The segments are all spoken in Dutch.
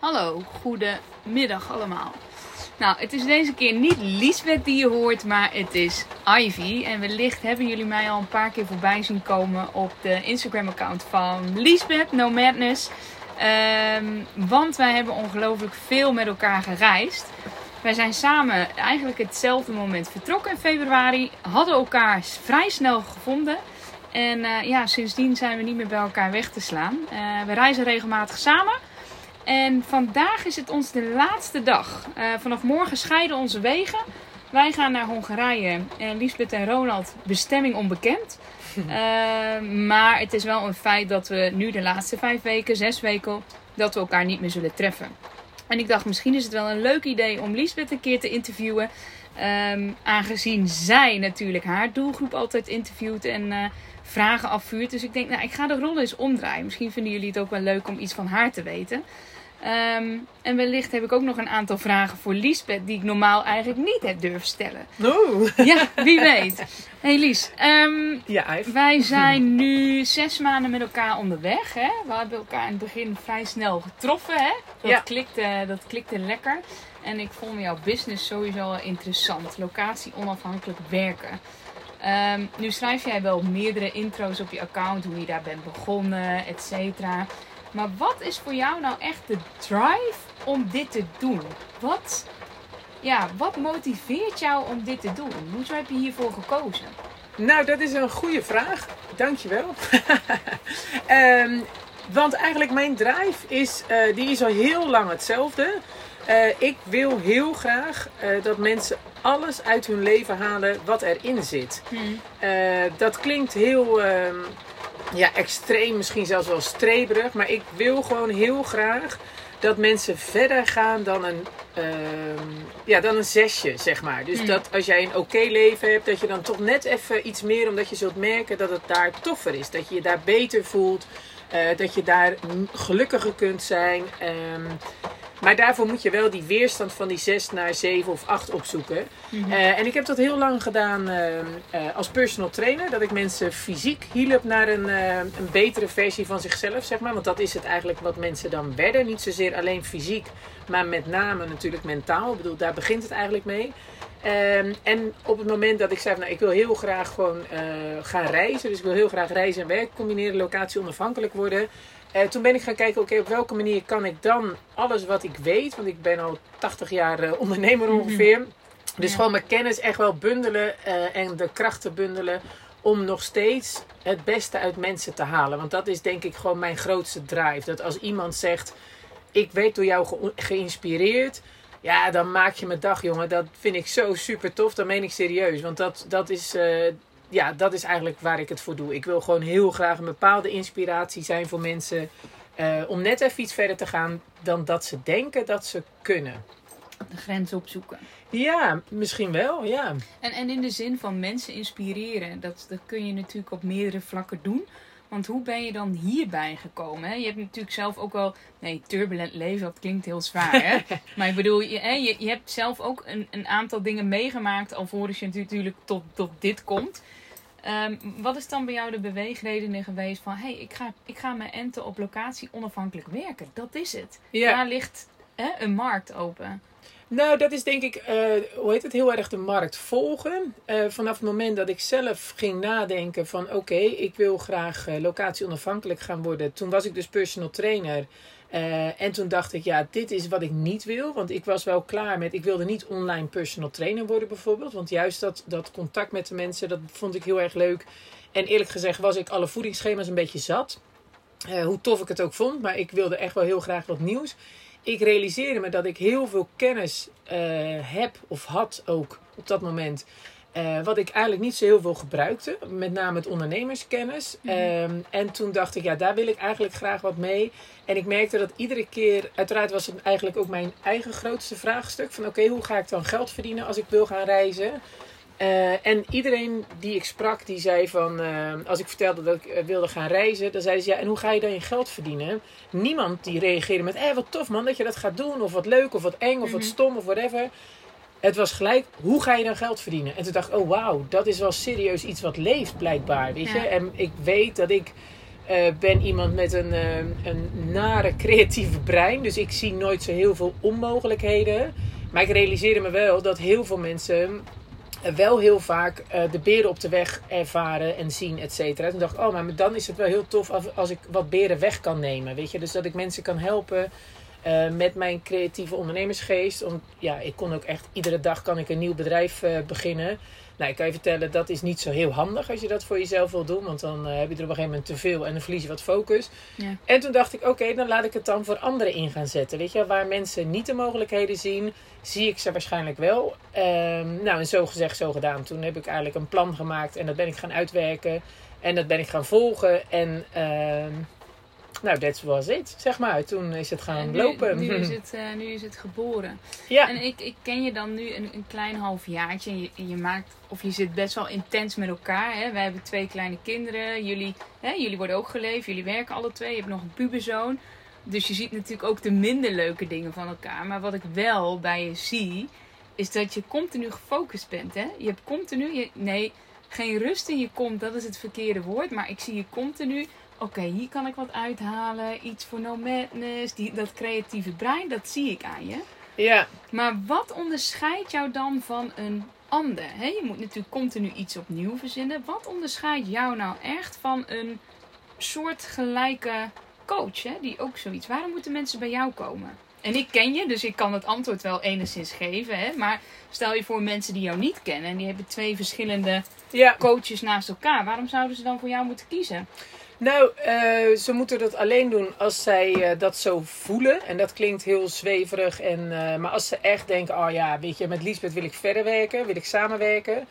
Hallo, goedemiddag allemaal. Nou, het is deze keer niet Liesbeth die je hoort, maar het is Ivy. En wellicht hebben jullie mij al een paar keer voorbij zien komen op de Instagram-account van Liesbeth, No Madness. Ehm, want wij hebben ongelooflijk veel met elkaar gereisd. Wij zijn samen eigenlijk hetzelfde moment vertrokken in februari. Hadden elkaar vrij snel gevonden. En eh, ja, sindsdien zijn we niet meer bij elkaar weg te slaan. Eh, we reizen regelmatig samen. En vandaag is het ons de laatste dag. Eh, vanaf morgen scheiden onze wegen. Wij gaan naar Hongarije. En Lisbeth en Ronald, bestemming onbekend. Eh, maar het is wel een feit dat we nu de laatste vijf weken, zes weken, dat we elkaar niet meer zullen treffen. En ik dacht, misschien is het wel een leuk idee om Lisbeth een keer te interviewen. Ehm, aangezien zij natuurlijk haar doelgroep altijd interviewt en eh, vragen afvuurt. Dus ik denk, nou, ik ga de rollen eens omdraaien. Misschien vinden jullie het ook wel leuk om iets van haar te weten. Ehm, en wellicht heb ik ook nog een aantal vragen voor Liesbeth die ik normaal eigenlijk niet heb durven stellen. Oeh. Ja, wie weet. Hey Lies, ehm, Ja, wij zijn nu zes maanden met elkaar onderweg. Hè? We hebben elkaar in het begin vrij snel getroffen. Hè? Dat, Ja. klikte, dat klikte lekker. En ik vond jouw business sowieso interessant. Locatie onafhankelijk werken. Ehm, nu schrijf jij wel meerdere intro's op je account, hoe je daar bent begonnen, et cetera. Maar wat is voor jou nou echt de drive om dit te doen? Wat, ja, wat motiveert jou om dit te doen? Hoezo heb je hiervoor gekozen? Nou, dat is een goede vraag. Dankjewel. Ehm want eigenlijk mijn drive is, eh, die is al heel lang hetzelfde. Eh, ik wil heel graag eh, dat mensen alles uit hun leven halen wat erin zit. Eh, dat klinkt heel ehm, ja, extreem, misschien zelfs wel streberig. Maar ik wil gewoon heel graag dat mensen verder gaan dan een, ehm, ja, dan een zesje, zeg maar. Dus Hmm. dat als jij een oké leven hebt, dat je dan toch net even iets meer, omdat je zult merken dat het daar toffer is. Dat je je daar beter voelt, eh, dat je daar gelukkiger kunt zijn. ehm, maar daarvoor moet je wel die weerstand van die 6 naar 7 of 8 opzoeken. Eh, en ik heb dat heel lang gedaan ehm, eh, als personal trainer. Dat ik mensen fysiek hielp naar een, eh, een betere versie van zichzelf, zeg maar. Want dat is het eigenlijk wat mensen dan werden. Niet zozeer alleen fysiek, maar met name natuurlijk mentaal. Ik bedoel, daar begint het eigenlijk mee. Ehm, en op het moment dat ik zei, van, nou, ik wil heel graag gewoon eh, gaan reizen. Dus ik wil heel graag reizen en werk combineren, locatie onafhankelijk worden. Eh, toen ben ik gaan kijken, oké, op welke manier kan ik dan alles wat ik weet, want ik ben al 80 jaar eh, ondernemer ongeveer. Dus Ja. gewoon mijn kennis echt wel bundelen eh, en de krachten bundelen om nog steeds het beste uit mensen te halen. Want dat is denk ik gewoon mijn grootste drive. Dat als iemand zegt, ik werd door jou ge- geïnspireerd, ja, dan maak je mijn dag, jongen. Dat vind ik zo super tof. Dat meen ik serieus. Want dat, dat is ja, dat is eigenlijk waar ik het voor doe. Ik wil gewoon heel graag een bepaalde inspiratie zijn voor mensen. eh, om net even iets verder te gaan dan dat ze denken dat ze kunnen. De grens opzoeken. Ja, misschien wel, ja. En, en in de zin van mensen inspireren, dat, dat kun je natuurlijk op meerdere vlakken doen. Want hoe ben je dan hierbij gekomen? Hè? Je hebt natuurlijk zelf ook wel. Nee, turbulent leven, dat klinkt heel zwaar. Hè? maar ik bedoel, je, hè, je, je hebt zelf ook een, een aantal dingen meegemaakt. alvorens je natuurlijk tot, tot dit komt. Ehm, wat is dan bij jou de beweegredenen geweest van: hey, ik, ga, ik ga mijn enten op locatie onafhankelijk werken? Dat is het. ja. Daar ligt hè, een markt open. Nou, dat is denk ik, eh, hoe heet het, heel erg de markt volgen. Eh, vanaf het moment dat ik zelf ging nadenken van oké, ik wil graag eh, locatie onafhankelijk gaan worden. Toen was ik dus personal trainer. Eh, en toen dacht ik, ja, dit is wat ik niet wil. Want ik was wel klaar met, ik wilde niet online personal trainer worden bijvoorbeeld. Want juist dat, dat contact met de mensen, dat vond ik heel erg leuk. En eerlijk gezegd was ik alle voedingsschema's een beetje zat. Eh, hoe tof ik het ook vond, maar ik wilde echt wel heel graag wat nieuws ik realiseerde me dat ik heel veel kennis eh, heb of had ook op dat moment. Eh, wat ik eigenlijk niet zo heel veel gebruikte. Met name het ondernemerskennis. Ehm, en toen dacht ik, ja, daar wil ik eigenlijk graag wat mee. En ik merkte dat iedere keer, uiteraard was het eigenlijk ook mijn eigen grootste vraagstuk. Van oké, hoe ga ik dan geld verdienen als ik wil gaan reizen? Eh, en iedereen die ik sprak, die zei van, eh, als ik vertelde dat ik wilde gaan reizen, dan zeiden ze, ja, en hoe ga je dan je geld verdienen? Niemand die reageerde met, eh, wat tof man dat je dat gaat doen, of wat leuk, of wat eng, of wat Mhm. stom, of whatever. Het was gelijk, hoe ga je dan geld verdienen? En toen dacht ik, oh wauw, dat is wel serieus iets wat leeft blijkbaar, weet je. Ja. En ik weet dat ik eh, ben iemand met een, eh, een nare creatieve brein. Dus ik zie nooit zo heel veel onmogelijkheden. Maar ik realiseerde me wel dat heel veel mensen eh, wel heel vaak de beren op de weg ervaren en zien, et cetera. Toen dacht ik, oh, maar dan is het wel heel tof als, als ik wat beren weg kan nemen. Weet je, dus dat ik mensen kan helpen. Eh, met mijn creatieve ondernemersgeest. Om, ja, ik kon ook echt iedere dag kan ik een nieuw bedrijf eh, beginnen. Nou, ik kan je vertellen, dat is niet zo heel handig als je dat voor jezelf wil doen. Want dan eh, heb je er op een gegeven moment te veel en dan verlies je wat focus. Ja. En toen dacht ik, oké, dan laat ik het dan voor anderen in gaan zetten. Weet je, waar mensen niet de mogelijkheden zien, zie ik ze waarschijnlijk wel. Ehm, nou, en zo gezegd, zo gedaan. Toen heb ik eigenlijk een plan gemaakt en dat ben ik gaan uitwerken. En dat ben ik gaan volgen. En ehm, nou, that was it, zeg maar. Toen is het gaan nu, lopen. Nu is het, eh, nu is het geboren. ja. En ik, ik ken je dan nu een, een klein halfjaartje. En je, je maakt, of je zit best wel intens met elkaar. Hè? Wij hebben twee kleine kinderen. Jullie, hè, jullie worden ook geleefd. Jullie werken alle twee. Je hebt nog een puberzoon. Dus je ziet natuurlijk ook de minder leuke dingen van elkaar. Maar wat ik wel bij je zie, is dat je continu gefocust bent. Hè? Je hebt continu, je, nee, geen rust in je kont, dat is het verkeerde woord. Maar ik zie je continu, oké, hier kan ik wat uithalen. Iets voor no madness, die, dat creatieve brein, dat zie ik aan je. ja. Maar wat onderscheidt jou dan van een ander? Hè? Je moet natuurlijk continu iets opnieuw verzinnen. Wat onderscheidt jou nou echt van een soortgelijke coach? Hè? Die ook zoiets. Waarom moeten mensen bij jou komen? En ik ken je, dus ik kan het antwoord wel enigszins geven. Hè? Maar stel je voor mensen die jou niet kennen en die hebben twee verschillende ja. coaches naast elkaar. Waarom zouden ze dan voor jou moeten kiezen? Nou, eh, ze moeten dat alleen doen als zij eh, dat zo voelen. En dat klinkt heel zweverig. En, eh, maar als ze echt denken, oh ja, weet je, met Liesbeth wil ik verder werken, wil ik samenwerken.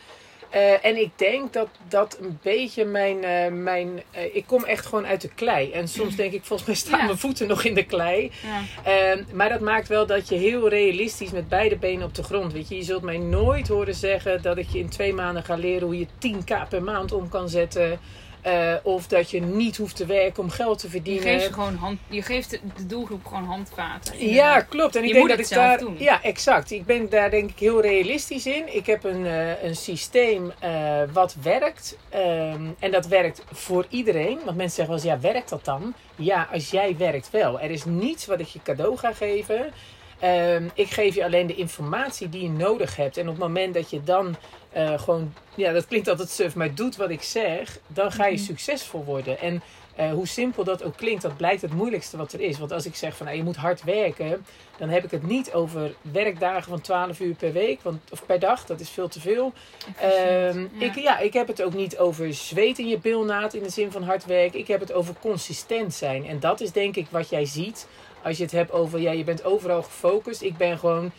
En ik denk dat dat een beetje mijn. mijn ik kom echt gewoon uit de klei. En soms denk ik, volgens mij staan Ja. mijn voeten nog in de klei. Ja. Ehm, maar dat maakt wel dat je heel realistisch met beide benen op de grond. Weet je, je zult mij nooit horen zeggen dat ik je in twee maanden ga leren hoe je 10k per maand om kan zetten. Eh, of dat je niet hoeft te werken om geld te Je verdienen. geeft, ze gewoon hand, je geeft de doelgroep gewoon handvaten. Ja, klopt. En ik Je denk dat ik zelf daar. doen. Ja, exact. Ik ben daar denk ik heel realistisch in. Ik heb een, eh, een systeem eh, wat werkt. Ehm, en dat werkt voor iedereen. Want mensen zeggen wel eens, ja, werkt dat dan? Ja, als jij werkt wel. Er is niets wat ik je cadeau ga geven. Ehm, ik geef je alleen de informatie die je nodig hebt. En op het moment dat je dan eh, gewoon, ja, dat klinkt altijd suf, maar doet wat ik zeg, dan ga je Mhm. succesvol worden. En eh, hoe simpel dat ook klinkt, dat blijkt het moeilijkste wat er is. Want als ik zeg van nou, je moet hard werken, dan heb ik het niet over werkdagen van 12 uur per week want, of per dag. Dat is veel te veel. Ehm, Ja. Ik, ja, ik heb het ook niet over zweet in je bilnaad in de zin van hard werken. Ik heb het over consistent zijn. En dat is denk ik wat jij ziet als je het hebt over, ja, je bent overal gefocust. Ik ben gewoon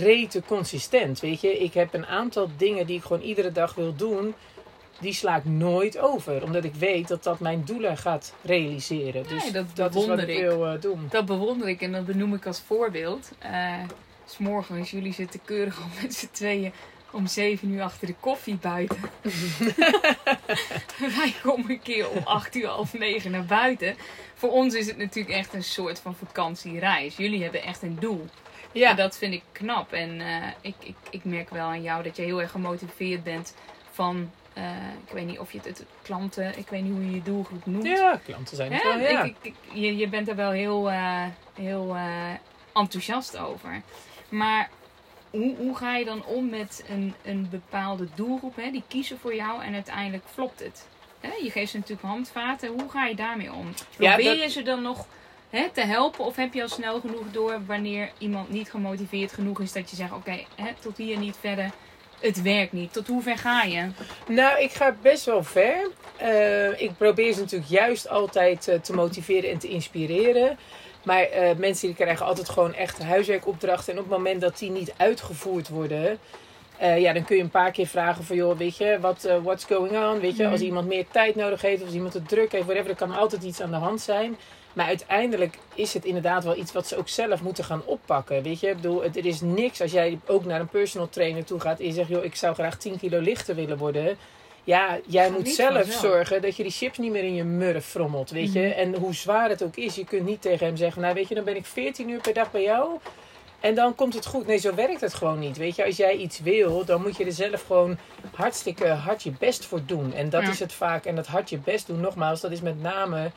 rete consistent, weet je. Ik heb een aantal dingen die ik gewoon iedere dag wil doen. Die sla ik nooit over. Omdat ik weet dat dat mijn doelen gaat realiseren. Dus Nee, dat is wat ik ik. wil eh, doen. Dat bewonder ik en dat benoem ik als voorbeeld. Eh, s morgens, jullie zitten keurig al met z'n tweeën om zeven uur achter de koffie buiten. Wij komen een keer om acht uur, half negen naar buiten. Voor ons is het natuurlijk echt een soort van vakantiereis. Jullie hebben echt een doel. Ja, En dat vind ik knap. En eh, ik, ik, ik merk wel aan jou dat je heel erg gemotiveerd bent van... eh, ik weet niet of je het, het klanten, ik weet niet hoe je je doelgroep noemt. ja klanten zijn het wel, ja. Ik, ik, je, je bent er wel heel, eh, heel enthousiast over. Maar hoe, hoe ga je dan om met een, een bepaalde doelgroep? Hè? Die kiezen voor jou en uiteindelijk flopt het. Hè? Je geeft ze natuurlijk handvaten. Hoe ga je daarmee om? Ja, Probeer dat- je ze dan nog hè, te helpen? Of heb je al snel genoeg door wanneer iemand niet gemotiveerd genoeg is dat je zegt: Oké, tot hier niet verder. Het werkt niet. Tot hoe ver ga je? Nou, ik ga best wel ver. Eh, ik probeer ze natuurlijk juist altijd eh, te motiveren en te inspireren. Maar eh, mensen die krijgen altijd gewoon echt huiswerkopdrachten. En op het moment dat die niet uitgevoerd worden... eh, ja, dan kun je een paar keer vragen van... joh, weet je, wat eh, what's going on? Weet je, Mhm. als iemand meer tijd nodig heeft... of als iemand het druk heeft, whatever... er kan altijd iets aan de hand zijn. Maar uiteindelijk is het inderdaad wel iets wat ze ook zelf moeten gaan oppakken. Weet je, ik bedoel, het, er is niks als jij ook naar een personal trainer toe gaat en je zegt, joh, ik zou graag 10 kilo lichter willen worden. Ja, jij moet zelf zorgen dat je die chips niet meer in je murf frommelt, weet je. Mhm. En hoe zwaar het ook is, je kunt niet tegen hem zeggen, nou weet je, dan ben ik 14 uur per dag bij jou. En dan komt het goed. Nee, zo werkt het gewoon niet. Weet je, als jij iets wil, dan moet je er zelf gewoon hartstikke hard je best voor doen. En dat Ja. is het vaak. En dat hard je best doen, nogmaals, dat is met name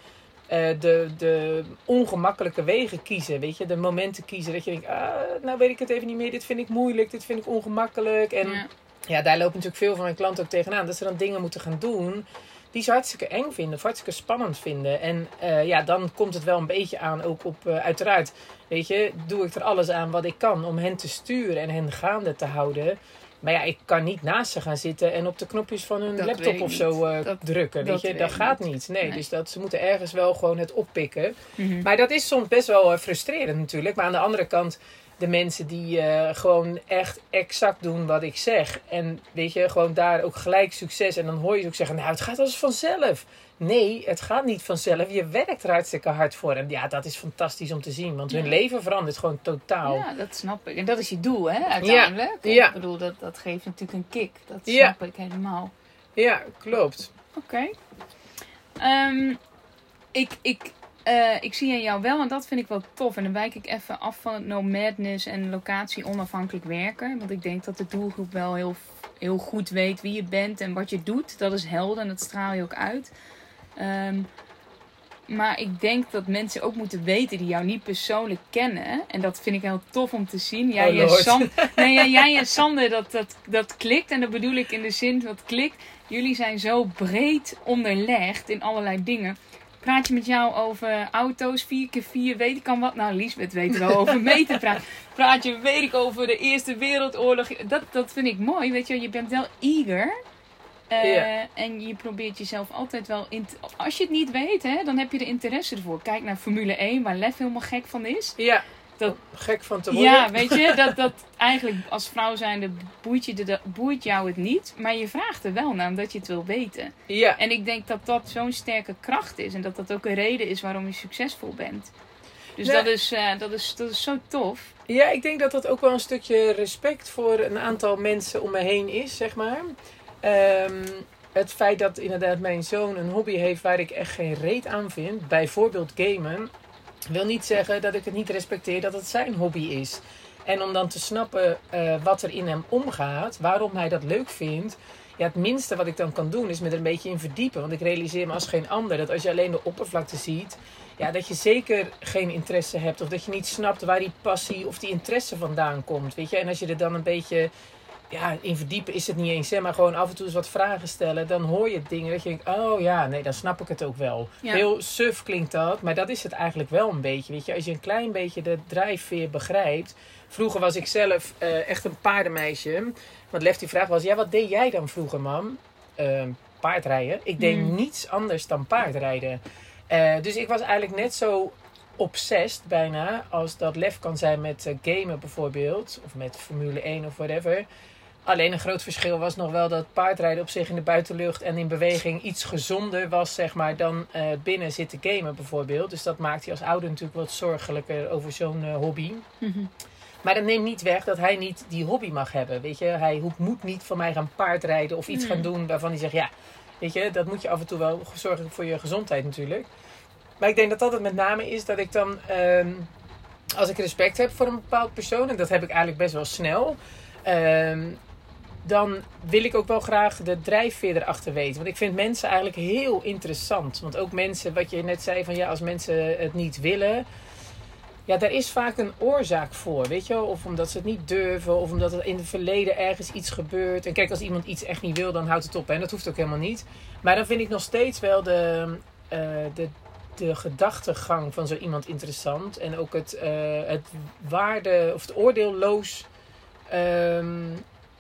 eh, de, de ongemakkelijke wegen kiezen. Weet je, de momenten kiezen dat je denkt, ah, nou weet ik het even niet meer. Dit vind ik moeilijk, dit vind ik ongemakkelijk. En Ja. Ja, daar lopen natuurlijk veel van mijn klanten ook tegenaan. Dat ze dan dingen moeten gaan doen die ze hartstikke eng vinden, of hartstikke spannend vinden. En eh, ja, dan komt het wel een beetje aan ook op, eh, uiteraard, weet je, doe ik er alles aan wat ik kan om hen te sturen en hen gaande te houden. Maar ja, ik kan niet naast ze gaan zitten en op de knopjes van hun Dat laptop of zo eh, Dat- drukken. dat weet je, dat gaat niet. Nee, Nee. dus dat, ze moeten ergens wel gewoon het oppikken. Mhm. Maar dat is soms best wel frustrerend natuurlijk. Maar aan de andere kant, de mensen die eh, gewoon echt exact doen wat ik zeg. En weet je, gewoon daar ook gelijk succes. En dan hoor je ze ook zeggen, nou het gaat als vanzelf. Nee, het gaat niet vanzelf. Je werkt er hartstikke hard voor. En ja, dat is fantastisch om te zien. Want hun Ja. leven verandert gewoon totaal. Ja, dat snap ik. En dat is je doel, hè, uiteindelijk. Ja. Ik bedoel, dat, dat geeft natuurlijk een kick. Dat Ja. snap ik helemaal. Ja, klopt. Oké. Ehm, ik, ik, eh, ik zie aan jou wel, en dat vind ik wel tof. En dan wijk ik even af van het nomadness en locatie onafhankelijk werken. Want ik denk dat de doelgroep wel heel, heel goed weet wie je bent en wat je doet. Dat is helder en dat straal je ook uit. Ehm, maar ik denk dat mensen ook moeten weten die jou niet persoonlijk kennen. En dat vind ik heel tof om te zien. Jij, Oh, en. Sam, nee, ja, jij en Sander, dat, dat, dat klikt. En dat bedoel ik in de zin dat klikt. Jullie zijn zo breed onderlegd in allerlei dingen. Praat je met jou over auto's, 4x4, weet ik al wat. Nou, Liesbeth weet er wel over mee te praten. Praat je, weet ik, over de Eerste Wereldoorlog. Dat, dat vind ik mooi, weet je. Je bent wel eager. Eh. En je probeert jezelf altijd wel... In te- Als je het niet weet, hè, dan heb je er interesse ervoor. Kijk naar Formule 1, waar Lef helemaal gek van is. Ja, Dat- gek van te worden. Ja, weet je, dat, dat eigenlijk als vrouw zijnde boeit, je de, boeit jou het niet. Maar je vraagt er wel naar, omdat je het wil weten. ja. En ik denk dat dat zo'n sterke kracht is. En dat dat ook een reden is waarom je succesvol bent. Dus dat, is, eh, dat, is, dat is zo tof. Ja, ik denk dat dat ook wel een stukje respect voor een aantal mensen om me heen is, zeg maar. Ehm, het feit dat inderdaad mijn zoon een hobby heeft waar ik echt geen reet aan vind, bijvoorbeeld gamen, wil niet zeggen dat ik het niet respecteer dat het zijn hobby is. En om dan te snappen eh, wat er in hem omgaat, waarom hij dat leuk vindt. Ja, het minste wat ik dan kan doen is me er een beetje in verdiepen. Want ik realiseer me als geen ander dat als je alleen de oppervlakte ziet, ja, dat je zeker geen interesse hebt. Of dat je niet snapt waar die passie of die interesse vandaan komt. Weet je? En als je er dan een beetje ja, in verdiepen is het niet eens. Hè, maar gewoon af en toe eens wat vragen stellen. Dan hoor je dingen dat je denkt, oh ja, nee, dan snap ik het ook wel. Ja. Heel suf klinkt dat, maar dat is het eigenlijk wel een beetje. Weet je? Als je een klein beetje de drijfveer begrijpt. Vroeger was ik zelf eh, echt een paardenmeisje. Want Lef die vraag was, ja, wat deed jij dan vroeger, mam? Ehm, paardrijden. Ik deed Hmm. niets anders dan paardrijden. Eh, dus ik was eigenlijk net zo obsessed bijna als dat Lef kan zijn met eh, gamen bijvoorbeeld. Of met Formule 1 of whatever. Alleen een groot verschil was nog wel dat paardrijden op zich in de buitenlucht en in beweging iets gezonder was, zeg maar, dan eh, binnen zitten gamen bijvoorbeeld. Dus dat maakt hij als ouder natuurlijk wat zorgelijker over zo'n eh, hobby. Maar dat neemt niet weg dat hij niet die hobby mag hebben. Weet je, hij hoeft- moet niet van mij gaan paardrijden of iets gaan doen waarvan hij zegt, ja, weet je, dat moet je af en toe wel zorgen voor je gezondheid natuurlijk. Maar ik denk dat dat het met name is dat ik dan, ehm, als ik respect heb voor een bepaald persoon, en dat heb ik eigenlijk best wel snel, ehm, dan wil ik ook wel graag de drijfveer erachter weten. Want ik vind mensen eigenlijk heel interessant. Want ook mensen, wat je net zei, van ja, als mensen het niet willen, ja, daar is vaak een oorzaak voor, weet je wel? Of omdat ze het niet durven, of omdat er in het verleden ergens iets gebeurt. En kijk, als iemand iets echt niet wil, dan houdt het op. En dat hoeft ook helemaal niet. Maar dan vind ik nog steeds wel de, eh, de, de gedachtegang van zo iemand interessant. En ook het, eh, het waarde, of het oordeelloos ehm,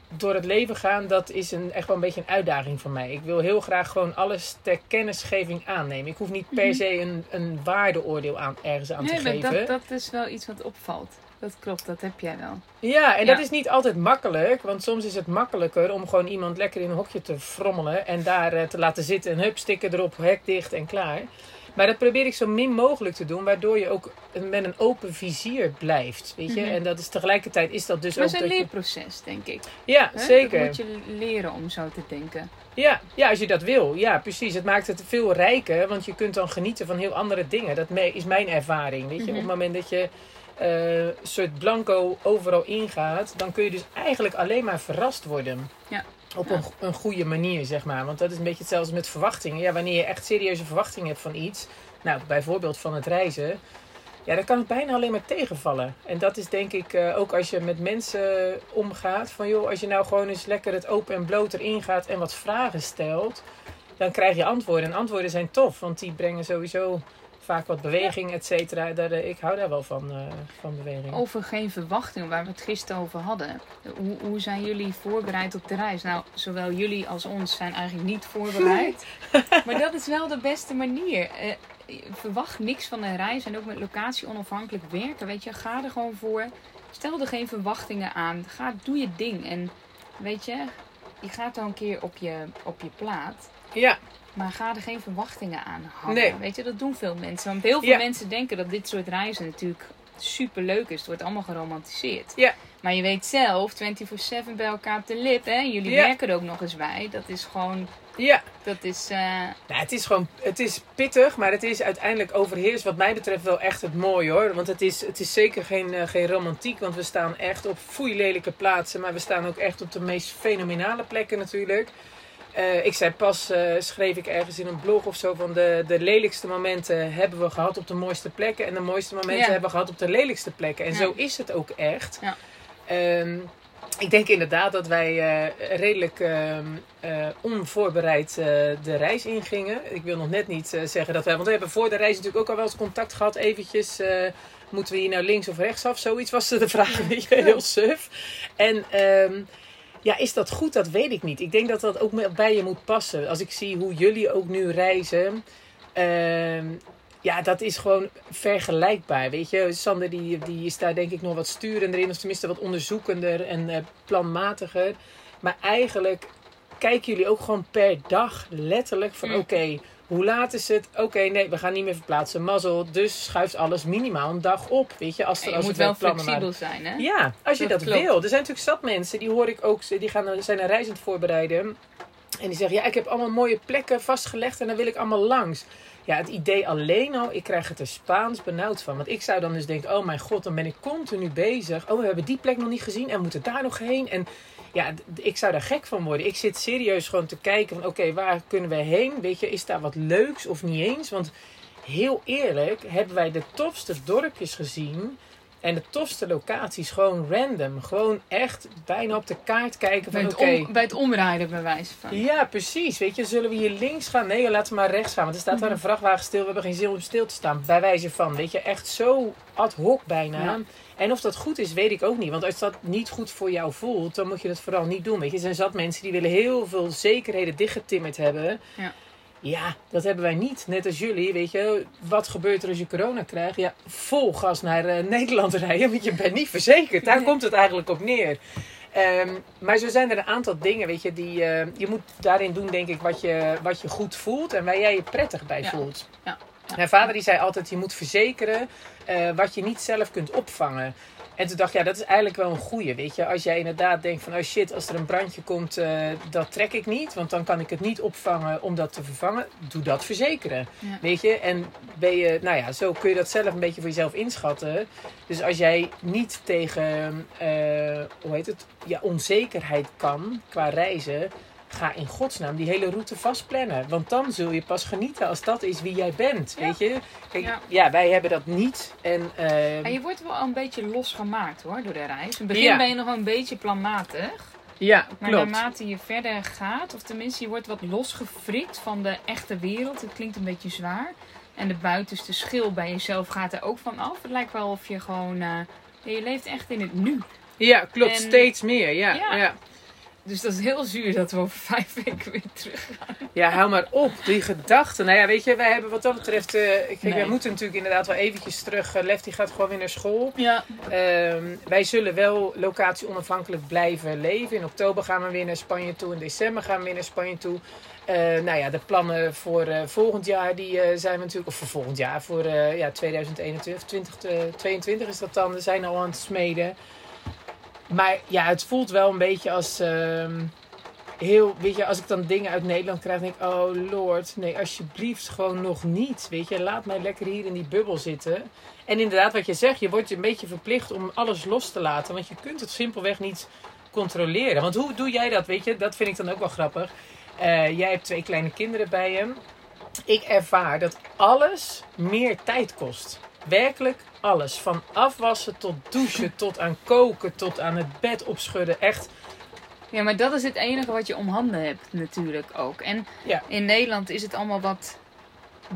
door het leven gaan, dat is een, echt wel een beetje een uitdaging voor mij. Ik wil heel graag gewoon alles ter kennisgeving aannemen. Ik hoef niet per Mhm. se een, een waardeoordeel aan, ergens aan Nee, te maar geven. dat, dat is wel iets wat opvalt. Dat klopt, dat heb jij wel. Ja, en dat is niet altijd makkelijk. Want soms is het makkelijker om gewoon iemand lekker in een hokje te frommelen. En daar eh, te laten zitten. En hup, sticker erop, hek dicht en klaar. Maar dat probeer ik zo min mogelijk te doen. Waardoor je ook met een open vizier blijft. Weet je? Mhm. En dat is tegelijkertijd is dat dus Maar ook... het is een je- leerproces, denk ik. Ja, zeker. Dat moet je leren om zo te denken. Ja, ja, als je dat wil. Ja, precies. Het maakt het veel rijker, want je kunt dan genieten van heel andere dingen. Dat is mijn ervaring. Weet je, Mhm. op het moment dat je eh, soort blanco overal ingaat, dan kun je dus eigenlijk alleen maar verrast worden. Ja. Op een, een goede manier, zeg maar. Want dat is een beetje hetzelfde met verwachtingen. Ja, wanneer je echt serieuze verwachtingen hebt van iets, nou, bijvoorbeeld van het reizen, ja, dan kan het bijna alleen maar tegenvallen. En dat is denk ik eh, ook als je met mensen omgaat, van joh, als je nou gewoon eens lekker het open en bloot erin gaat en wat vragen stelt, dan krijg je antwoorden. En antwoorden zijn tof, want die brengen sowieso vaak wat beweging, et cetera. Daar, eh, Ik hou daar wel van, eh, van beweging. Over geen verwachtingen, waar we het gisteren over hadden. Hoe, hoe zijn jullie voorbereid op de reis? Nou, zowel jullie als ons zijn eigenlijk niet voorbereid. maar dat is wel de beste manier. Eh, verwacht niks van een reis en ook met locatie onafhankelijk werken. Weet je, ga er gewoon voor. Stel er geen verwachtingen aan. Ga, doe je ding. En weet je, je gaat dan een keer op je, op je plaat. Ja, Maar ga er geen verwachtingen aan hangen. Nee. Weet je, dat doen veel mensen. Want heel veel Ja. mensen denken dat dit soort reizen natuurlijk super leuk is. Het wordt allemaal geromantiseerd. Ja. Maar je weet zelf, 24-7 bij elkaar op de lip. Hè? Jullie Ja. werken er ook nog eens bij. Dat is gewoon, ja. dat is... Nou, het is gewoon, het is pittig, maar het is uiteindelijk overheerst wat mij betreft wel echt het mooie hoor. Want het is, het is zeker geen, eh, geen romantiek, want we staan echt op foeilelijke plaatsen. Maar we staan ook echt op de meest fenomenale plekken natuurlijk. Eh, ik zei pas, schreef ik ergens in een blog of zo, van de, de lelijkste momenten hebben we gehad op de mooiste plekken. En de mooiste momenten Ja. hebben we gehad op de lelijkste plekken. En Ja. zo is het ook echt. Ja. Ehm, ik denk inderdaad dat wij eh, redelijk ehm, eh, onvoorbereid eh, de reis ingingen. Ik wil nog net niet zeggen dat wij... Want we hebben voor de reis natuurlijk ook al wel eens contact gehad. Eventjes, moeten we hier nou links of rechtsaf? Zoiets was de vraag, weet je, heel suf. En ehm, ja, is dat goed? Dat weet ik niet. Ik denk dat dat ook bij je moet passen. Als ik zie hoe jullie ook nu reizen... ehm, ja, dat is gewoon vergelijkbaar. Weet je, Sander die, die is daar denk ik nog wat sturender in, of tenminste wat onderzoekender en eh, planmatiger. Maar eigenlijk kijken jullie ook gewoon per dag letterlijk van: Mm. oké, hoe laat is het? Oké, nee, we gaan niet meer verplaatsen. Mazzel, dus schuift alles minimaal een dag op. Weet je, als, en je als moet we wel flexibel zijn, hè? Ja, als je Dat wil. Er zijn natuurlijk zat mensen, die hoor ik ook, die gaan, zijn een reis aan het voorbereiden. En die zeggen, ja, ik heb allemaal mooie plekken vastgelegd en daar wil ik allemaal langs. Ja, het idee alleen al, ik krijg het er Spaans benauwd van. Want ik zou dan dus denken, oh mijn god, dan ben ik continu bezig. Oh, we hebben die plek nog niet gezien en moeten daar nog heen. En ja, ik zou daar gek van worden. Ik zit serieus gewoon te kijken van, oké, waar kunnen we heen? Weet je, is daar wat leuks of niet eens? Want heel eerlijk, hebben wij de tofste dorpjes gezien... En de tofste locaties gewoon random. Gewoon echt bijna op de kaart kijken Bij van het, oké. bij het omrijden, bij wijze van. Ja, precies. Weet je, zullen we hier links gaan? Nee, laten we maar rechts gaan. Want er staat Mhm. daar een vrachtwagen stil. We hebben geen zin om stil te staan. Bij wijze van. Weet je, echt zo ad hoc bijna. Ja. En of dat goed is, weet ik ook niet. Want als dat niet goed voor jou voelt, dan moet je het vooral niet doen. Weet je, er zijn zat mensen die willen heel veel zekerheden dichtgetimmerd hebben. Ja. Ja, dat hebben wij niet. Net als jullie, weet je. Wat gebeurt er als je corona krijgt? Ja, vol gas naar eh, Nederland rijden, want je bent niet verzekerd. Daar Nee. komt het eigenlijk op neer. Ehm, maar zo zijn er een aantal dingen, weet je, die eh, je moet daarin doen, denk ik, wat je, wat je goed voelt en waar jij je prettig bij Ja. voelt. Ja. Ja. Mijn vader die zei altijd, je moet verzekeren eh, wat je niet zelf kunt opvangen. En toen dacht ik, ja, dat is eigenlijk wel een goeie, weet je. Als jij inderdaad denkt van, oh shit, als er een brandje komt, eh, dat trek ik niet. Want dan kan ik het niet opvangen om dat te vervangen. Doe dat verzekeren, Ja. weet je. En ben je, nou ja, zo kun je dat zelf een beetje voor jezelf inschatten. Dus als jij niet tegen, eh, hoe heet het, ja, onzekerheid kan qua reizen... Ga in godsnaam die hele route vastplannen. Want dan zul je pas genieten als dat is wie jij bent. Ja. Weet je? Kijk, Ja. ja. wij hebben dat niet. En, eh, En je wordt wel een beetje losgemaakt hoor, door de reis. In het begin Ja. ben je nog wel een beetje planmatig. ja, Maar klopt. naarmate je verder gaat, of tenminste je wordt wat losgefrikt van de echte wereld. Het klinkt een beetje zwaar. En de buitenste schil bij jezelf gaat er ook van af. Het lijkt wel of je gewoon... eh, je leeft echt in het nu. Ja, klopt. En- Steeds meer. Ja, Ja. ja. Ja. Dus dat is heel zuur dat we over vijf weken weer terug gaan. hou maar op. Die gedachten. Nou ja, weet je, wij hebben wat dat betreft... kijk, Nee. wij moeten natuurlijk inderdaad wel eventjes terug. Lef die gaat gewoon weer naar school. Ja. Ehm, wij zullen wel locatie onafhankelijk blijven leven. In oktober gaan we weer naar Spanje toe. In december gaan we weer naar Spanje toe. Eh, nou ja, de plannen voor volgend jaar die zijn we natuurlijk... Of voor volgend jaar, voor ja, 2021, 2022 is dat dan. We zijn al aan het smeden. Maar ja, het voelt wel een beetje als... ehm, heel, weet je, als ik dan dingen uit Nederland krijg, denk ik, oh lord, nee, alsjeblieft, gewoon nog niet. Weet je, laat mij lekker hier in die bubbel zitten. En inderdaad, wat je zegt, je wordt een beetje verplicht om alles los te laten, want je kunt het simpelweg niet controleren. Want hoe doe jij dat, weet je? Dat vind ik dan ook wel grappig. Eh, jij hebt twee kleine kinderen bij je. Ik ervaar dat alles meer tijd kost. Werkelijk alles. Van afwassen tot douchen, tot aan koken, tot aan het bed opschudden. Echt. Ja, maar dat is het enige wat je om handen hebt natuurlijk ook. En Ja. in Nederland is het allemaal wat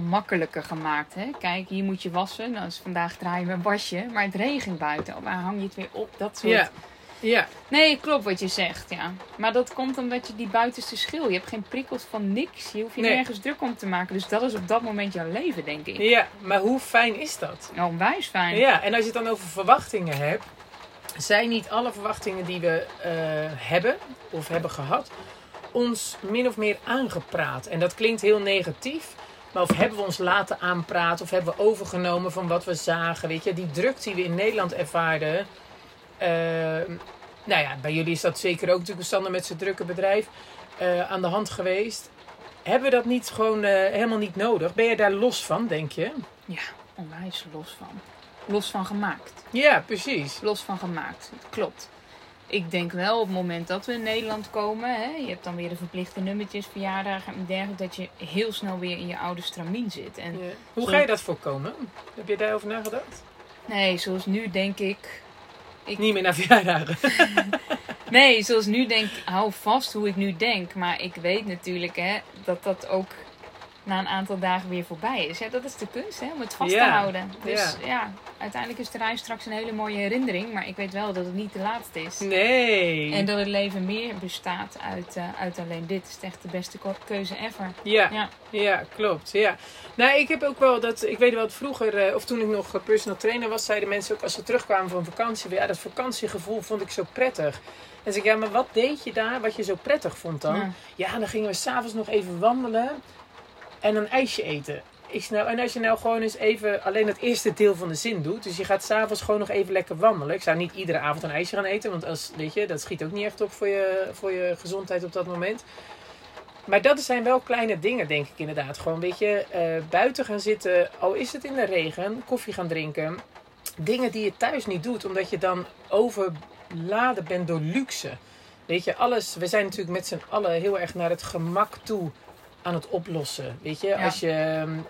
makkelijker gemaakt. Hè? Kijk, hier moet je wassen. Nou, dus vandaag draaien we een wasje. Maar het regent buiten. Waar hang je het weer op? Dat soort... Ja. Ja. Nee, klopt wat je zegt, ja. Maar dat komt omdat je die buitenste schil... Je hebt geen prikkels van niks. Je hoeft je Nee. nergens druk om te maken. Dus dat is op dat moment jouw leven, denk ik. Ja, maar hoe fijn is dat? Nou, onwijs fijn. Ja, en als je het dan over verwachtingen hebt, zijn niet alle verwachtingen die we eh, hebben of hebben gehad, ons min of meer aangepraat. En dat klinkt heel negatief. Maar of hebben we ons laten aanpraten of hebben we overgenomen van wat we zagen? Weet je, die druk die we in Nederland ervaarden. Eh, nou ja, bij jullie is dat zeker ook natuurlijk Sander met zijn drukke bedrijf eh, aan de hand geweest. Hebben we dat niet gewoon eh, helemaal niet nodig? Ben je daar los van, denk je? Ja, onwijs los van. Los van gemaakt. Ja, precies. Los van gemaakt. Klopt. Ik denk wel op het moment dat we in Nederland komen, hè, je hebt dan weer de verplichte nummertjes, verjaardagen en dergelijke, dat je heel snel weer in je oude stramien zit. En Ja. Hoe ga je dat voorkomen? Heb je daarover nagedacht? nee, zoals nu denk ik. Ik- Niet meer naar verjaardagen. Nee, zoals nu denk ik, hou vast hoe ik nu denk. Maar ik weet natuurlijk hè, dat dat ook na een aantal dagen weer voorbij is. Ja, dat is de kunst, hè, om het vast te houden. Dus ja. ja. uiteindelijk is de reis straks een hele mooie herinnering. Maar ik weet wel dat het niet de laatste is. Nee. En dat het leven meer bestaat uit, eh, uit alleen dit. is echt de beste keuze ever. ja, ja. Ja. klopt. Ja. Nou, ik heb ook wel dat. Ik weet wel dat vroeger, eh, of toen ik nog eh, personal trainer was, zeiden mensen ook als ze terugkwamen van vakantie. Ja, dat vakantiegevoel vond ik zo prettig. En zeg ik, ja, maar wat deed je daar wat je zo prettig vond dan? Ja. Ja, dan gingen we s'avonds nog even wandelen en een ijsje eten. Snap, en als je nou gewoon eens even alleen het eerste deel van de zin doet. Dus je gaat s'avonds gewoon nog even lekker wandelen. Ik zou niet iedere avond een ijsje gaan eten. Want als, weet je, dat schiet ook niet echt op voor je, voor je gezondheid op dat moment. Maar dat zijn wel kleine dingen, denk ik inderdaad. Gewoon, weet je, eh, buiten gaan zitten. Al is het in de regen, koffie gaan drinken. Dingen die je thuis niet doet, omdat je dan overladen bent door luxe. Weet je, alles. We zijn natuurlijk met z'n allen heel erg naar het gemak toe aan het oplossen. Weet je, Ja. als je.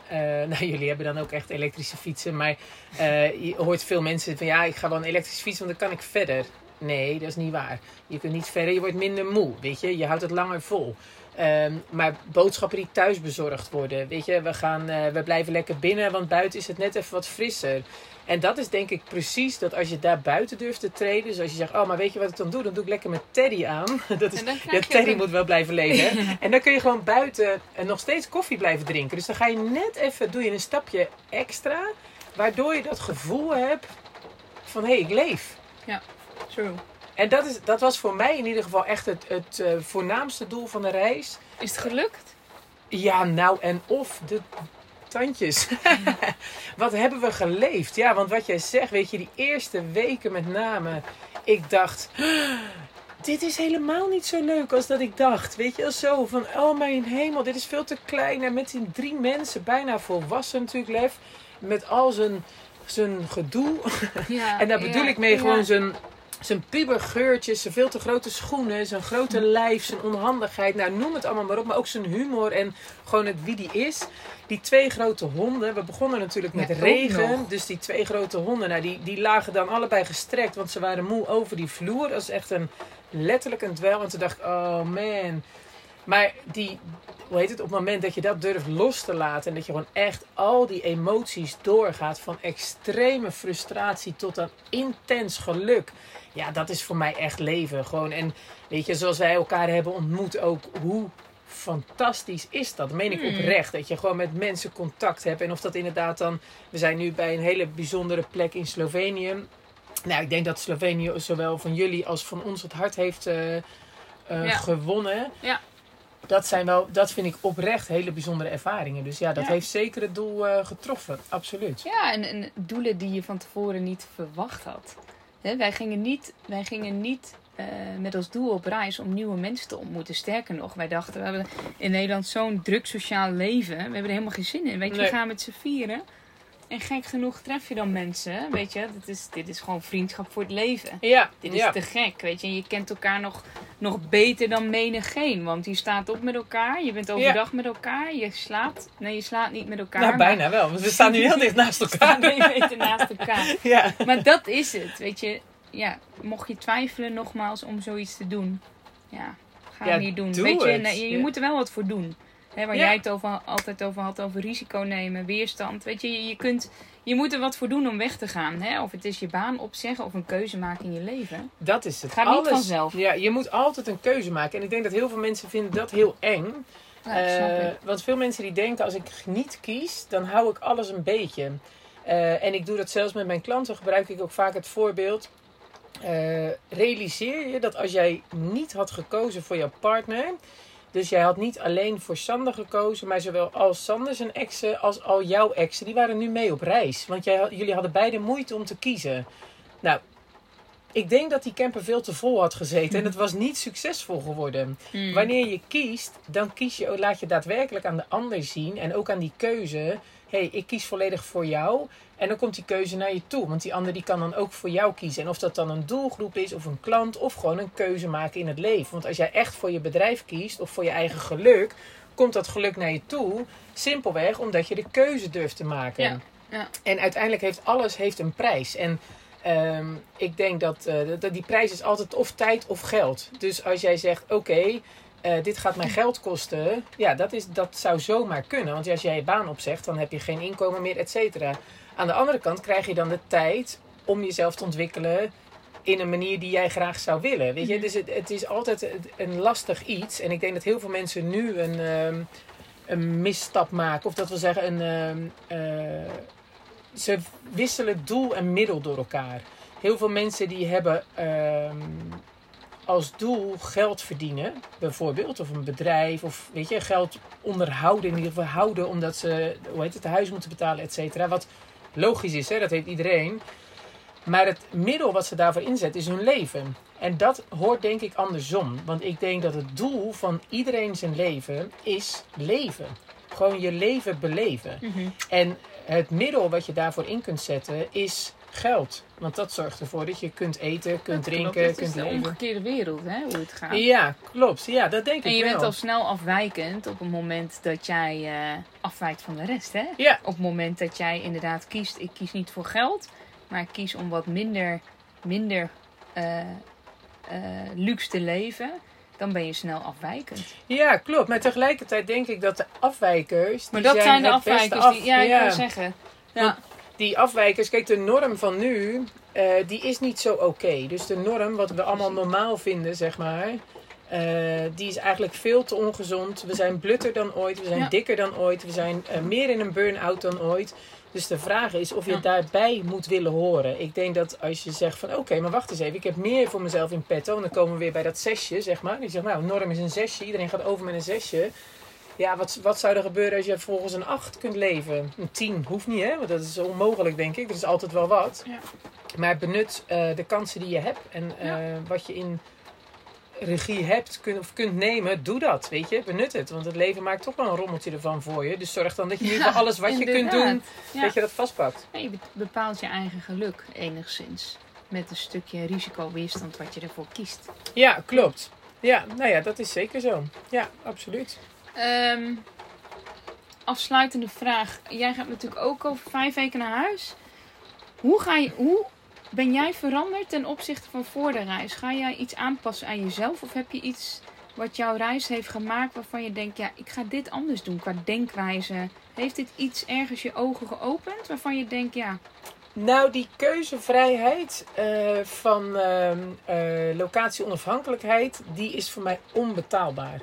eh, nou, jullie hebben dan ook echt elektrische fietsen. Maar eh, je hoort veel mensen van ja, ik ga wel een elektrische fiets, want dan kan ik verder. Nee, dat is niet waar. Je kunt niet verder, je wordt minder moe. Weet je, je houdt het langer vol. Ehm, maar boodschappen die thuis bezorgd worden. Weet je, we, gaan, eh, we blijven lekker binnen, want buiten is het net even wat frisser. En dat is denk ik precies dat als je daar buiten durft te treden. Dus als je zegt, oh, maar weet je wat ik dan doe? Dan doe ik lekker met Teddy aan. Dat is, ja, Teddy een- moet wel blijven leven. hè. En dan kun je gewoon buiten en nog steeds koffie blijven drinken. Dus dan ga je net even, doe je een stapje extra. Waardoor je dat gevoel hebt van, hé, hey, ik leef. True. En dat, is, dat was voor mij in ieder geval echt het, het eh, voornaamste doel van de reis. Is het gelukt? Ja, nou en of de tandjes. wat hebben we geleefd? Ja, want wat jij zegt, weet je, die eerste weken met name. Ik dacht, dit is helemaal niet zo leuk als dat ik dacht. Weet je zo van, oh mijn hemel, dit is veel te klein. En met die drie mensen, bijna volwassen natuurlijk, Lef. Met al zijn, zijn gedoe. Ja, En daar bedoel ja, ik mee ja. gewoon zijn, zijn pubergeurtjes, zijn veel te grote schoenen, zijn grote lijf, zijn onhandigheid. Nou, noem het allemaal maar op. Maar ook zijn humor en gewoon het wie die is. Die twee grote honden. We begonnen natuurlijk met Ja, regen. Dus die twee grote honden, nou, die, die lagen dan allebei gestrekt. Want ze waren moe over die vloer. Dat is echt een, letterlijk een dwel. En toen dacht ik, oh man. Maar die, hoe heet het, op het moment dat je dat durft los te laten. En dat je gewoon echt al die emoties doorgaat. Van extreme frustratie tot aan intens geluk. Ja, dat is voor mij echt leven. Gewoon. En weet je, zoals wij elkaar hebben ontmoet ook. Hoe fantastisch is dat? Dat meen ik Hmm. oprecht. Dat je gewoon met mensen contact hebt. En of dat inderdaad dan... We zijn nu bij een hele bijzondere plek in Slovenië. Nou, ik denk dat Slovenië zowel van jullie als van ons het hart heeft eh, eh, Ja. gewonnen. Ja. Dat, zijn wel, dat vind ik oprecht hele bijzondere ervaringen. Dus ja, dat Ja. heeft zeker het doel eh, getroffen. Absoluut. Ja, en, en doelen die je van tevoren niet verwacht had. Wij gingen niet, wij gingen niet eh, met als doel op reis om nieuwe mensen te ontmoeten. Sterker nog, wij dachten, we hebben in Nederland zo'n druk sociaal leven. We hebben er helemaal geen zin in. Weet je, Nee. we gaan met z'n vieren. En gek genoeg tref je dan mensen. Weet je, dit is, dit is gewoon vriendschap voor het leven. Ja, Dit is ja. te gek, weet je. En je kent elkaar nog, nog beter dan menigeen. Want je staat op met elkaar. Je bent overdag met elkaar. Je slaapt. Nee, je slaapt niet met elkaar. nou, maar- bijna wel. Want we staan nu heel dicht naast elkaar. Nee, meter naast elkaar. Ja. Maar dat is het, weet je. Ja, mocht je twijfelen nogmaals om zoiets te doen. Ja, ga Ja, niet doen. doe weet je, het. je, je Ja. moet er wel wat voor doen. Waar Ja. jij het over, altijd over had, over risico nemen, weerstand. Weet je, je, kunt... Je moet er wat voor doen om weg te gaan. Hè? Of het is je baan opzeggen of een keuze maken in je leven. Dat is het. Gaat niet vanzelf. Ja, je moet altijd een keuze maken. En ik denk dat heel veel mensen vinden dat heel eng. Ja, Eh, want veel mensen die denken, als ik niet kies, dan hou ik alles een beetje. Eh, en ik doe dat zelfs met mijn klanten, gebruik ik ook vaak het voorbeeld. Eh, realiseer je dat als jij niet had gekozen voor jouw partner, dus jij had niet alleen voor Sander gekozen, maar zowel als Sander zijn exen als al jouw exen, die waren nu mee op reis. Want jij, jullie hadden beide moeite om te kiezen. Nou, ik denk dat die camper veel te vol had gezeten en het was niet succesvol geworden. Hmm. Wanneer je kiest, dan kies je, laat je daadwerkelijk aan de ander zien en ook aan die keuze. Hé, hey, ik kies volledig voor jou. En dan komt die keuze naar je toe. Want die ander die kan dan ook voor jou kiezen. En of dat dan een doelgroep is of een klant of gewoon een keuze maken in het leven. Want als jij echt voor je bedrijf kiest of voor je eigen geluk, komt dat geluk naar je toe. Simpelweg omdat je de keuze durft te maken. Ja, ja. En uiteindelijk heeft alles heeft een prijs. En ehm, ik denk dat, eh, dat die prijs is altijd of tijd of geld. Dus als jij zegt, oké, eh, dit gaat mij geld kosten. Ja, dat, is, dat zou zomaar kunnen. Want als jij je baan opzegt, dan heb je geen inkomen meer, et cetera. Aan de andere kant krijg je dan de tijd om jezelf te ontwikkelen in een manier die jij graag zou willen. Weet je? Mhm. Dus het, het is altijd een lastig iets. En ik denk dat heel veel mensen nu een, ehm, een misstap maken. Of dat wil zeggen, een, ehm, eh, ze wisselen doel en middel door elkaar. Heel veel mensen die hebben ehm, als doel geld verdienen, bijvoorbeeld, of een bedrijf, of weet je, geld onderhouden, in ieder geval houden, omdat ze, hoe heet het, huis moeten betalen, et cetera. Wat logisch is, hè, dat heeft iedereen. Maar het middel wat ze daarvoor inzetten is hun leven. En dat hoort denk ik andersom. Want ik denk dat het doel van iedereen zijn leven is leven. Gewoon je leven beleven. Mhm. En het middel wat je daarvoor in kunt zetten is geld. Want dat zorgt ervoor dat je kunt eten, kunt Dat klopt. drinken, Het is kunt de leven. omgekeerde wereld, hè, hoe het gaat. Ja, klopt. Ja, dat denk En ik je wel. bent al snel afwijkend op het moment dat jij eh, afwijkt van de rest, hè? Ja, Op het moment dat jij inderdaad kiest, ik kies niet voor geld, maar ik kies om wat minder, minder eh, eh, luxe te leven, dan ben je snel afwijkend. ja, klopt. Maar tegelijkertijd denk ik dat de afwijkers. Maar dat zijn de afwijkers af- die, ja, ik ja. wil zeggen. Ja, Die afwijkers, kijk, de norm van nu, eh, die is niet zo oké. Dus de norm, wat we allemaal normaal vinden, zeg maar, eh, die is eigenlijk veel te ongezond. We zijn blutter dan ooit, we zijn Ja. dikker dan ooit, we zijn eh, meer in een burn-out dan ooit. Dus de vraag is of je Ja. daarbij moet willen horen. Ik denk dat als je zegt van oké, maar wacht eens even, ik heb meer voor mezelf in petto. En dan komen we weer bij dat zesje, zeg maar. Die zegt nou, norm is een zesje, iedereen gaat over met een zesje. Ja, wat, wat zou er gebeuren als je volgens een 8 kunt leven? Een 10 hoeft niet, hè? Want dat is onmogelijk, denk ik. Er is altijd wel wat. Ja. Maar benut eh, de kansen die je hebt en eh, wat je in regie hebt kun, of kunt nemen, doe dat, weet je. Benut het, want het leven maakt toch wel een rommeltje ervan voor je. Dus zorg dan dat je ieder geval alles wat je kunt doen. Ja. dat je dat vastpakt. Ja, je be- bepaalt je eigen geluk enigszins. Met een stukje risicoweerstand wat je ervoor kiest. Ja, klopt. Ja, nou ja, dat is zeker zo. Ja, absoluut. Ehm, afsluitende vraag. Jij gaat natuurlijk ook over vijf weken naar huis. Hoe, ga je, hoe ben jij veranderd ten opzichte van voor de reis? Ga jij iets aanpassen aan jezelf? Of heb je iets wat jouw reis heeft gemaakt waarvan je denkt... Ja, ik ga dit anders doen qua denkwijze. Heeft dit iets ergens je ogen geopend waarvan je denkt... Ja, Nou, die keuzevrijheid eh, van ehm, eh, locatie-onafhankelijkheid, die is voor mij onbetaalbaar.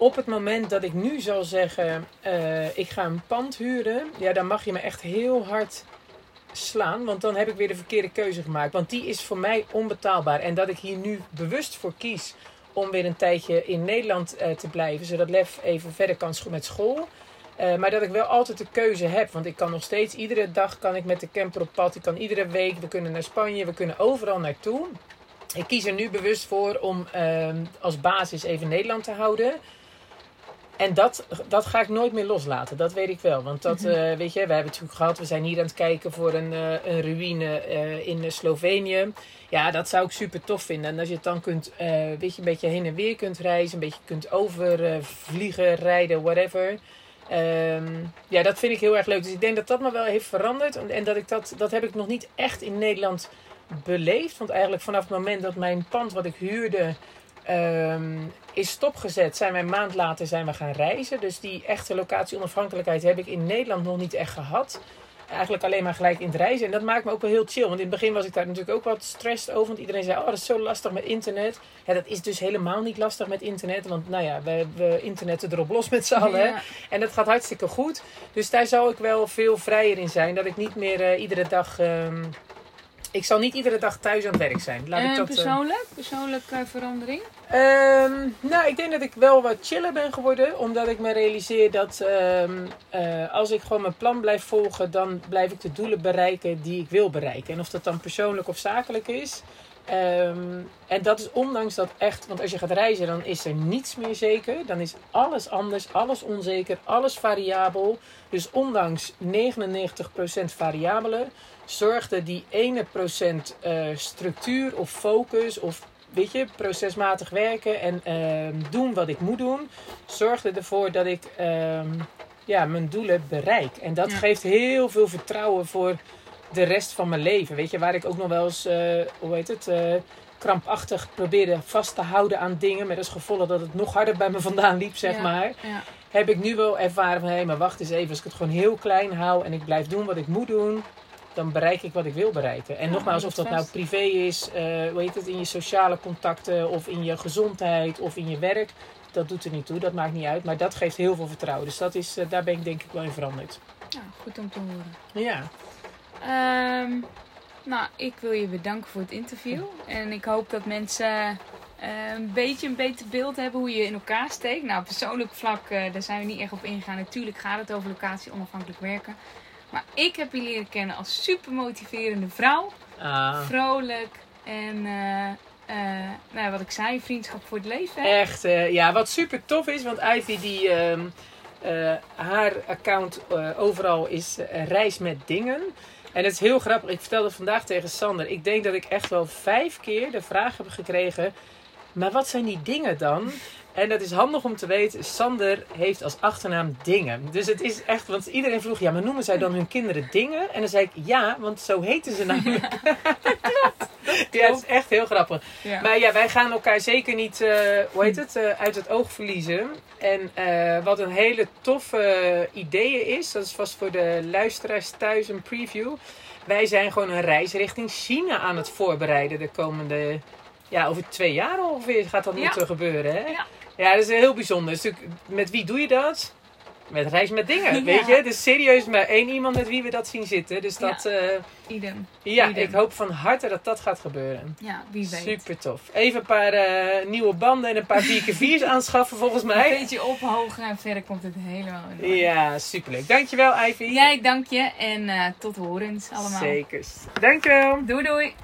Op het moment dat ik nu zal zeggen, eh, ik ga een pand huren, ja, dan mag je me echt heel hard slaan, want dan heb ik weer de verkeerde keuze gemaakt. Want die is voor mij onbetaalbaar. En dat ik hier nu bewust voor kies om weer een tijdje in Nederland eh, te blijven, zodat Lef even verder kan met school. Eh, maar dat ik wel altijd de keuze heb. Want ik kan nog steeds, iedere dag kan ik met de camper op pad. Ik kan iedere week, we kunnen naar Spanje, we kunnen overal naartoe. Ik kies er nu bewust voor om ehm, als basis even Nederland te houden. En dat, dat ga ik nooit meer loslaten, dat weet ik wel. Want dat, Mhm. eh, weet je, we hebben het natuurlijk gehad, we zijn hier aan het kijken voor een, eh, een ruïne eh, in Slovenië. Ja, dat zou ik super tof vinden. En als je het dan kunt, weet je, een beetje heen en weer kunt reizen, een beetje kunt overvliegen, rijden, whatever. Ehm, ja, dat vind ik heel erg leuk. Dus ik denk dat dat me wel heeft veranderd. En- En dat ik dat, dat heb ik nog niet echt in Nederland beleefd. Want eigenlijk vanaf het moment dat mijn pand wat ik huurde ehm, is stopgezet, zijn we een maand later zijn we gaan reizen. Dus die echte locatie onafhankelijkheid heb ik in Nederland nog niet echt gehad. Eigenlijk alleen maar gelijk in het reizen. En dat maakt me ook wel heel chill. Want in het begin was ik daar natuurlijk ook wat stressed over. Want iedereen zei, oh dat is zo lastig met internet. Ja, dat is dus helemaal niet lastig met internet. Want nou ja, we, we internetten erop los met z'n allen. Ja. En dat gaat hartstikke goed. Dus daar zal ik wel veel vrijer in zijn. Dat ik niet meer eh, iedere dag... ehm, ik zal niet iedere dag thuis aan het werk zijn. Laat ik En dat, eh, persoonlijk? Persoonlijke verandering? Ehm, nou, ik denk dat ik wel wat chiller ben geworden. Omdat ik me realiseer dat ehm, eh, als ik gewoon mijn plan blijf volgen, dan blijf ik de doelen bereiken die ik wil bereiken. En of dat dan persoonlijk of zakelijk is. Ehm, en dat is ondanks dat echt, want als je gaat reizen, dan is er niets meer zeker. Dan is alles anders, alles onzeker, alles variabel. Dus ondanks 99% variabele, zorgde die ene procent eh, structuur of focus of weet je, procesmatig werken en ehm, doen wat ik moet doen, zorgde ervoor dat ik ehm, ja, mijn doelen bereik. En dat Ja. geeft heel veel vertrouwen voor de rest van mijn leven. Weet je, waar ik ook nog wel eens, eh, hoe heet het, eh, krampachtig probeerde vast te houden aan dingen, met als gevolg dat het nog harder bij me vandaan liep, zeg Ja. maar Ja. heb ik nu wel ervaren van hé, maar wacht eens even, als ik het gewoon heel klein hou en ik blijf doen wat ik moet doen, dan bereik ik wat ik wil bereiken. En Ja, nogmaals, of dat nou privé is, hoe heet het, in je sociale contacten of in je gezondheid of in je werk, dat doet er niet toe, dat maakt niet uit. Maar dat geeft heel veel vertrouwen. Dus dat is, eh, daar ben ik denk ik wel in veranderd. Ja, goed om te horen. Ja, Ehm, nou, ik wil je bedanken voor het interview. En ik hoop dat mensen eh, een beetje een beter beeld hebben hoe je in elkaar steekt. Nou, persoonlijk vlak, daar zijn we niet echt op ingegaan. Natuurlijk gaat het over locatie onafhankelijk werken. Maar ik heb je leren kennen als super motiverende vrouw. Ah, Vrolijk en eh, eh, nou, ja, wat ik zei, vriendschap voor het leven. hè? echt. eh, ja, wat super tof is, want Ivy die... ehm, eh, haar account overal is reis met dingen. En het is heel grappig. Ik vertelde vandaag tegen Sander. Ik denk dat ik echt wel vijf keer de vraag heb gekregen. Maar wat zijn die dingen dan? En dat is handig om te weten. Sander heeft als achternaam dingen. Dus het is echt. Want iedereen vroeg. Ja, maar noemen zij dan hun kinderen dingen? En dan zei ik ja, want zo heten ze namelijk. Ja, het is echt heel grappig. Ja. Maar ja, wij gaan elkaar zeker niet, eh, hoe heet het, eh, uit het oog verliezen. En eh, wat een hele toffe idee is, dat is vast voor de luisteraars thuis een preview. Wij zijn gewoon een reis richting China aan het voorbereiden de komende, ja, over twee jaar ongeveer gaat dat moeten gebeuren. Hè? Ja. ja, dat is heel bijzonder. Dus met wie doe je dat? Met reis met dingen, Ja. weet je? Het is serieus maar één iemand met wie we dat zien zitten. Dus dat, ja, Idem. ja Idem. ik hoop van harte dat dat gaat gebeuren. Ja, wie weet. Super tof. Even een paar eh, nieuwe banden en een paar 4x4's aanschaffen volgens Een mij. beetje ophogen en verder komt het helemaal in orde. Ja, superleuk. Dankjewel Ivy. Jij, dank je en eh, tot horens allemaal. Zeker. Dankjewel. Doei doei.